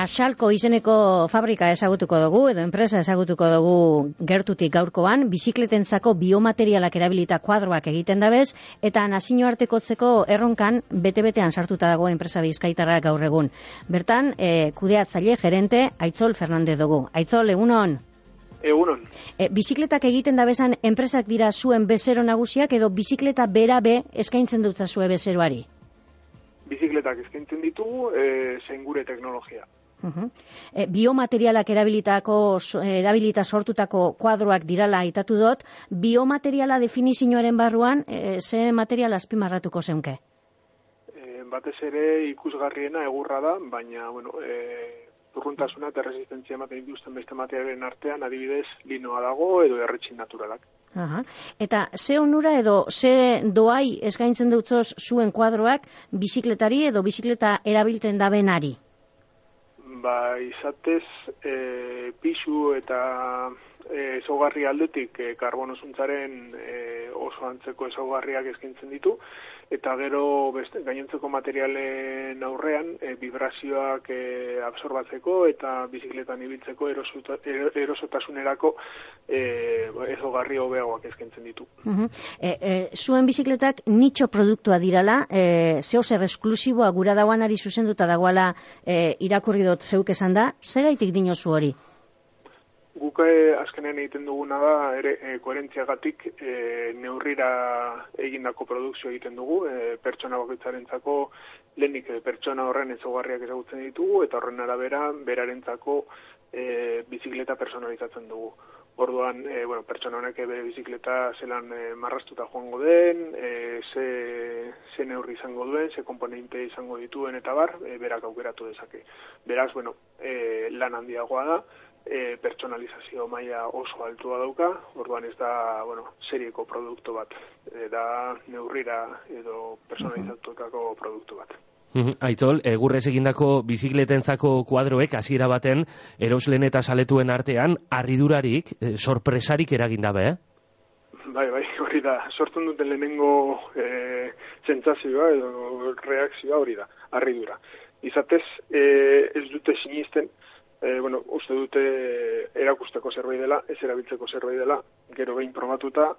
Asalko izeneko fabrika ezagutuko dugu, edo enpresa ezagutuko dugu gertutik gaurkoan, bizikletentzako biomaterialak erabilita kuadroak egiten dabez, eta nazio artekotzeko erronkan bete-betean sartuta dago enpresa bizkaitarra gaur egun. Bertan, e, kudeatzaile gerente Aitzol Fernandez dugu. Aitzol, egunon? Egunon. E, bizikletak egiten da bezan enpresak dira zuen bezero nagusiak edo bizikleta bera be eskaintzen dutza zue bezeroari? Bizikletak eskaintzen ditugu, e, zein gure Uh biomaterialak erabilitako erabilita sortutako kuadroak dirala aitatu dut, biomateriala definizioaren barruan e, ze material azpimarratuko zeunke? E, batez ere ikusgarriena egurra da, baina bueno, e, urruntasuna eta resistentzia ematen dituzten beste materialen artean, adibidez, linoa dago edo erretxin naturalak. Aha. Eta ze onura edo ze doai eskaintzen dutzoz zuen kuadroak bizikletari edo bizikleta erabilten da benari? Ba, izatez, e, pisu eta e, ezogarri aldetik e, karbonosuntzaren e, oso antzeko ezogarriak eskaintzen ditu, eta gero beste gainontzeko materialen aurrean e, vibrazioak e, absorbatzeko eta bizikletan ibiltzeko erosotasunerako e, ezogarri hobeagoak eskaintzen ditu. Uh zuen bizikletak nitxo produktua dirala, e, zeo zer esklusiboa gura dauanari zuzenduta dagoala e, irakurri dut zeuk esan da, segaitik dinozu hori? Guk eh, azkenean egiten duguna da, ere, e, koherentziagatik e, neurrira egindako produkzio egiten dugu, e, pertsona bakoitzaren zako, lehenik pertsona horren ezogarriak ezagutzen ditugu, eta horren arabera, berarentzako e, bizikleta personalizatzen dugu. Orduan, e, bueno, pertsona honek bere bizikleta zelan e, marrastuta joango den, e, ze, ze neurri izango duen, ze komponente izango dituen eta bar, e, berak aukeratu dezake. Beraz, bueno, e, lan handiagoa da, e, pertsonalizazio maila oso altua dauka, orduan ez da, bueno, serieko produktu bat, e, da neurrira edo personalizatuetako produktu bat. Aitol, egurrez egindako bizikletentzako kuadroek hasiera baten eroslen eta saletuen artean harridurarik, e, sorpresarik eragin dabe, eh? Bai, bai, hori da. Sortzen duten lehenengo e, zentzazioa edo reakzioa hori da, harridura. Izatez, e, ez dute sinisten, uste dute erakusteko zerbait dela, ez erabiltzeko zerbait dela, gero behin probatuta,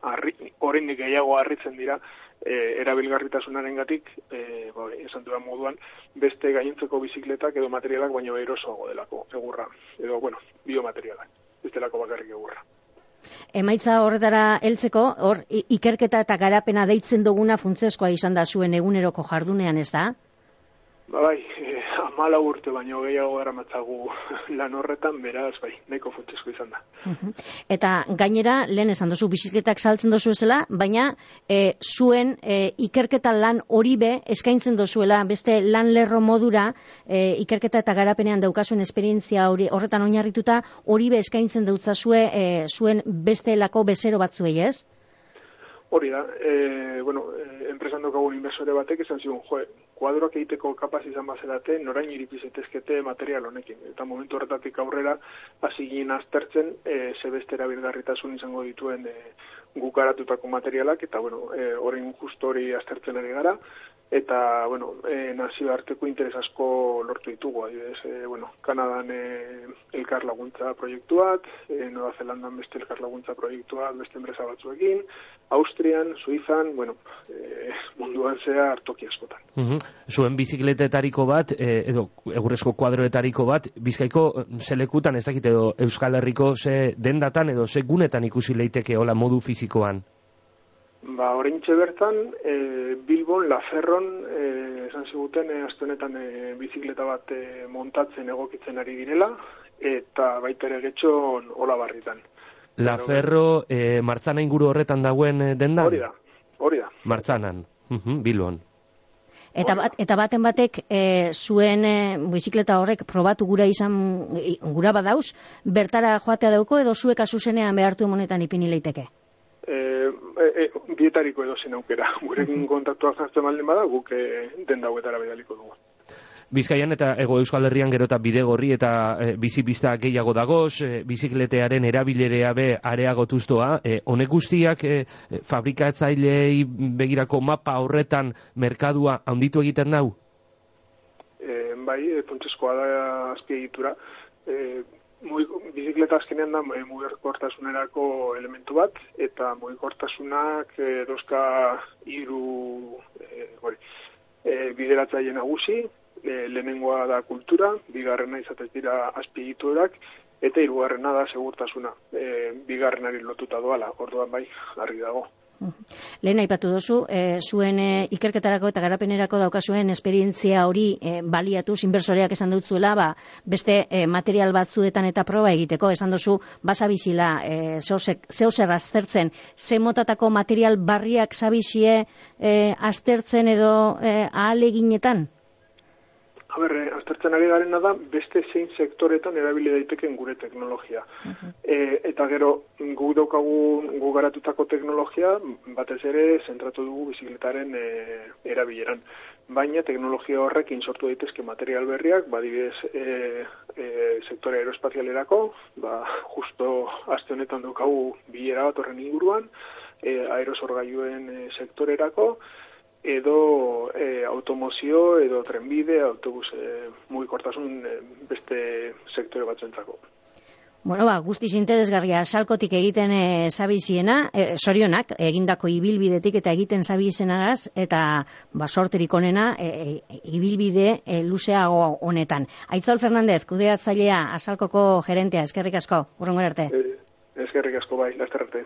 horrein gehiago harritzen dira, e, erabilgarritasunaren gatik, e, bai, esan duan moduan, beste gainentzeko bizikletak edo materialak baino erosoago delako, egurra, edo, bueno, biomaterialak, ez delako bakarrik egurra. Emaitza horretara heltzeko, hor ikerketa eta garapena deitzen duguna funtzeskoa izan da zuen eguneroko jardunean, ez da? Ba bai, amala urte baino gehiago gara matzagu lan horretan, beraz, bai, nahiko funtzesko izan da. Eta gainera, lehen esan dozu, bizikletak saltzen dozu ezela, baina e, zuen e, ikerketa lan hori be, eskaintzen dozuela, beste lan lerro modura, e, ikerketa eta garapenean daukazuen esperientzia hori horretan oinarrituta, hori be eskaintzen dautzazue e, zuen beste lako bezero batzuei, ez? Hori da, e, bueno, enpresan dokagun inversore batek esan zigun, jo, kuadroak egiteko kapaz izan bazerate, norain iripizetezkete material honekin. Eta momentu horretatik aurrera, hasi ginen aztertzen, e, zebeste erabilgarritasun izango dituen e, gukaratutako materialak, eta, bueno, e, orain justo hori aztertzen ari gara, eta bueno, e, nazio arteko interes asko lortu ditugu, adibidez, e, bueno, Kanadan e, elkar laguntza proiektu bat, e, Nueva Zelandan beste elkar laguntza proiektu bat, beste enpresa batzuekin, Austrian, Suizan, bueno, e, munduan zea hartoki askotan. Uh Zuen bizikletetariko bat, e, edo egurrezko kuadroetariko bat, bizkaiko selekutan ez dakit edo Euskal Herriko ze dendatan edo ze gunetan ikusi leiteke hola modu fizikoan? Ba, orintxe bertan, e, Bilbon, Laferron, e, esan ziguten, e, astunetan e, bizikleta bat e, montatzen egokitzen ari direla, eta baita ere getxon hola barritan. Laferro, e, martzana inguru horretan dagoen e, dendan? Hori da, hori da. Martzanan, Bilbon. Eta, bat, eta baten batek e, zuen e, bizikleta horrek probatu gura izan gura badauz, bertara joatea dauko edo zuek azuzenean behartu emonetan ipini leiteke? E, e, bietariko edo zen aukera. Gurekin kontaktua jartzen maldin bada, guk e, den dauetara bidaliko dugu. Bizkaian eta Ego Euskal Herrian gero eta bidegorri eta e, bizipista gehiago dagoz, e, bizikletearen erabilerea be areagotuztoa. E, honek guztiak e, begirako mapa horretan merkadua handitu egiten dau? E, bai, e, da azpiegitura. E, bizikleta azkenean da mugikortasunerako elementu bat, eta mugikortasunak e, dozka iru e, e, bideratzaile nagusi, e, lehenengoa da kultura, bigarrena izatez dira azpiegiturak, eta hirugarrena da segurtasuna, e, bigarrenari lotuta doala, orduan bai, argi dago. Lehen aipatu dozu, e, zuen e, ikerketarako eta garapenerako daukazuen esperientzia hori e, baliatu, inbersoreak esan dutzuela, ba, beste e, material batzuetan eta proba egiteko, esan duzu, basabizila, e, zeo zer aztertzen, ze motatako material barriak zabizie e, aztertzen edo e, ahaleginetan? Aber, eh, aztertzen ari garen da, beste zein sektoretan erabili daiteken gure teknologia. e, eta gero, gu daukagu gu garatutako teknologia, batez ere, zentratu dugu bizikletaren e, erabileran. Baina teknologia horrekin sortu daitezke material berriak, badibidez e, e, sektore aeroespazialerako, ba, justo azte honetan daukagu bilera bat horren inguruan, e, aerosorgailuen sektorerako, edo e, automozio edo trenbide, autobus e, mugikortasun e, beste sektore batzuentzako. Bueno, ba, guztiz interesgarria salkotik egiten e, zabiziena, e, sorionak, egindako ibilbidetik eta egiten zabizenagaz, eta ba, sorterik onena, e, e, ibilbide e, luzeago honetan. Aitzol Fernandez, kudeatzailea, asalkoko gerentea, eskerrik asko, urrungo arte. E, eskerrik asko bai, laster arte.